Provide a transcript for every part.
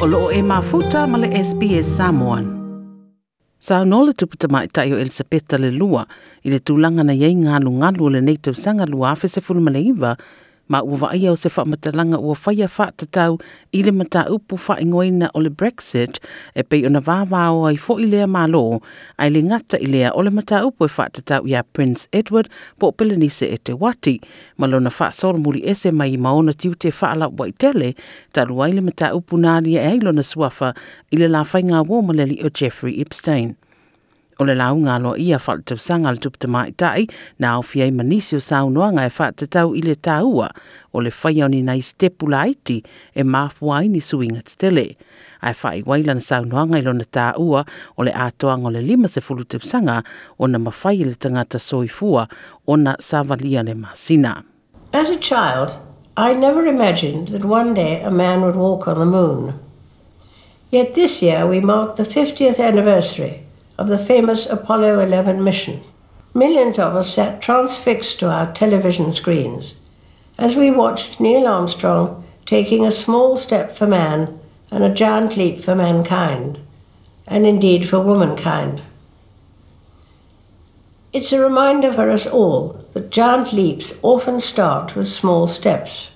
o loo e mafuta ma le SPS Samoan. Sa no le tuputa mai tai o Elisabetta le lua i le tūlanga na iei ngālu ngālu o le neitau sanga lua afe se fulu le iwa ma ua wa ia o se whaamatalanga ua whaia whaatatau i le mata upu whaingoina o le Brexit e pei ona wāwao ai fo i lea mālo ai le ngata i lea o le mata upu e whaatatau i a Prince Edward po Pelenise e te wati. Ma lona whaasoro muri ese mai i maona tiu te whaala wa tele ta le mata upu nāria e ailona suafa i le la whainga wō maleli o Jeffrey Epstein o le launga lo ia whal sanga le tupta mai tai, na au fiai manisi o saunoanga e whata i le tāua o le whai ni nei stepu la iti e mafua ni suinga te tele. Ai whai wailan sau i lona tāua o le atoanga o le lima se fulu tau o na mawhai le tangata soifua o na savalia le masina. As a child, I never imagined that one day a man would walk on the moon. Yet this year we marked the 50th anniversary of the famous Apollo 11 mission. Millions of us sat transfixed to our television screens as we watched Neil Armstrong taking a small step for man and a giant leap for mankind, and indeed for womankind. It's a reminder for us all that giant leaps often start with small steps.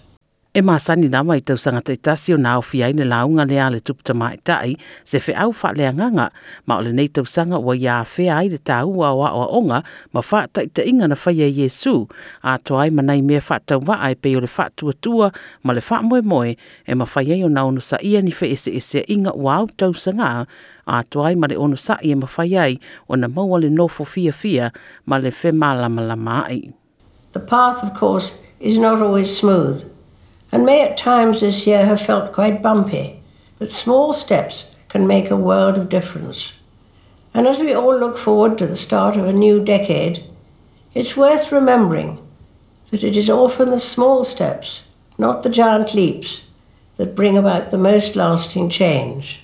E masani na mai tau sanga te tasi o nao fi aine launga le ale tupta mai tai, se fe au fa le nganga, ma o nei tau sanga ia fe ai le tau wa o onga, ma fa tai te inga na faya Yesu, a to ai manai mea fa tau ai pe o le fa tua tua, ma le fa moe moe, e ma faya o nao sa ia ni fe ese ese inga wa au tau sanga, a to ai ma le ono sa ia ma ai, o na maua le nofo fia fia, ma le fe malama ai. The path, of course, is not always smooth. And may at times this year have felt quite bumpy, but small steps can make a world of difference. And as we all look forward to the start of a new decade, it's worth remembering that it is often the small steps, not the giant leaps, that bring about the most lasting change.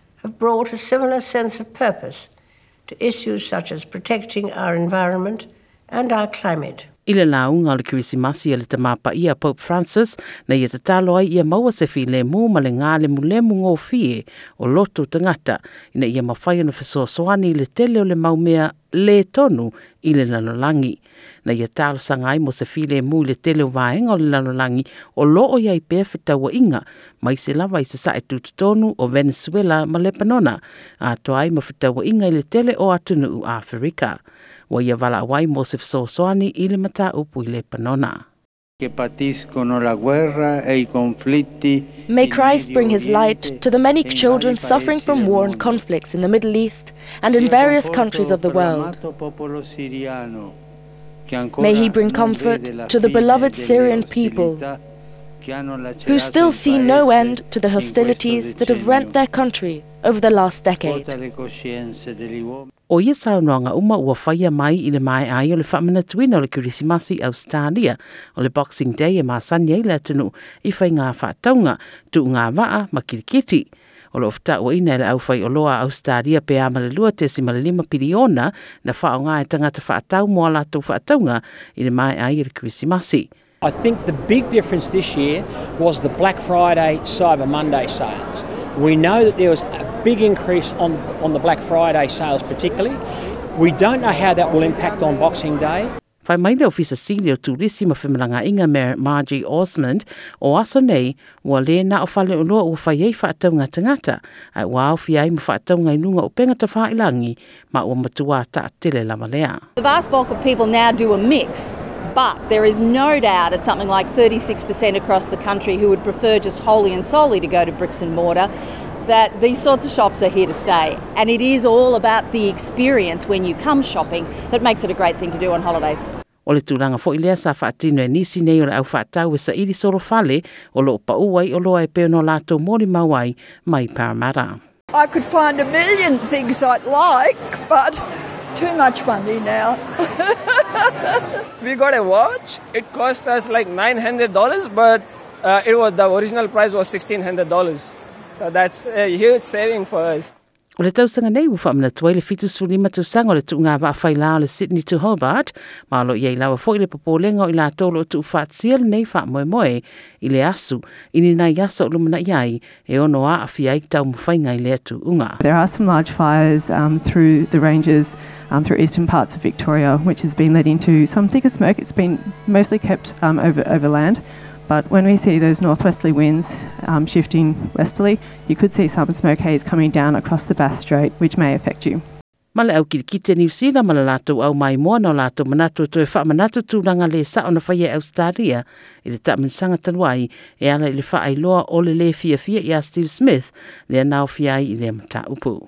have brought a similar sense of purpose to issues such as protecting our environment and our climate. I le launga le kirisimasi le tamapa ia Pope Francis na ia tatalo ai ia maua se fi le mu ma le ngā le mu ngō fie o loto tangata ina ia mawhai na fiso soani le tele o le maumea le tonu i le lanolangi. Na ia talo ai mo se file mu le tele o o le lanolangi o lo o iai pēr whitaua inga mai se lava i se sa e tonu o Venezuela ma le panona a to ai ma whitaua inga i le tele o atunu u Afrika wa ia wala wai mo se sosoani i le mata upu i le panona. May Christ bring his light to the many children suffering from war and conflicts in the Middle East and in various countries of the world. May he bring comfort to the beloved Syrian people who still see no end to the hostilities that have rent their country over the last decade. O ia sa noanga uma ua whaia mai i le mai ai o le whamana tuina o le Kirisimasi Australia o le Boxing Day e masani ai le tunu i whai ngā whātaunga tu ngā waa ma kirikiti. O lo fta o ina le au whai o loa Australia pe ama le lua te si lima piliona na whao ngā e tangata whaatau moa la tau whaataunga i le mai ai i le Kirisimasi. I think the big difference this year was the Black Friday Cyber Monday sales. We know that there was a big increase on, on the Black Friday sales particularly. We don't know how that will impact on Boxing Day. Fai mai le ofisa sili o turisi ma whimalanga inga me Margy Osmond o aso nei ua le na o fale o loa ua fai ei whaataunga tangata ai ua au fi ai ma whaataunga inunga o penga ta whailangi ma ua matua ta tele lama lea. The vast bulk of people now do a mix But there is no doubt it's something like 36% across the country who would prefer just wholly and solely to go to bricks and mortar. That these sorts of shops are here to stay. And it is all about the experience when you come shopping that makes it a great thing to do on holidays. O le tūranga fo ilea sa whaatino e nisi nei o le au whaatau e sa iri soro fale o lo pa uai o loa e peo no lātou mori mawai mai Parramatta. I could find a million things I'd like, but too much money now. we got a watch. It cost us like $900, but uh, it was the original price was $1,600. So that's a huge saving for us. O le tausanga nei ua whamana tuai le fitu suli ma tausanga o le tu ngā wa whai lao le Sydney to Hobart, ma lo iei lawa fo i le popolenga o i la tolo o tu whaatsia le nei wha moe moe i le asu, i ni nai aso lumana iai e ono a a fia i tau mwhainga i le atu unga. There are some large fires um, through the ranges um, through eastern parts of Victoria, which has been led into some thicker smoke. It's been mostly kept um, over, over land. But when we see those northwesterly winds um, shifting westerly, you could see some smoke haze coming down across the Bass Strait, which may affect you. Ma le au ki ki te New Zealand ma lātou au mai moa no lātou manatu to e wha manatu tūranga le sa o na whaia Australia i le ta minsanga tanuai e ala i le wha ai loa o le le fia fia i a Steve Smith le nao fia i le mata upu.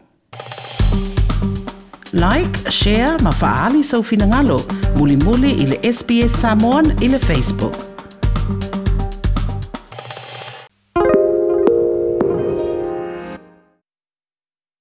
Like, share, ma faali sau fina ngalo, muli muli i SBS Samoan i Facebook.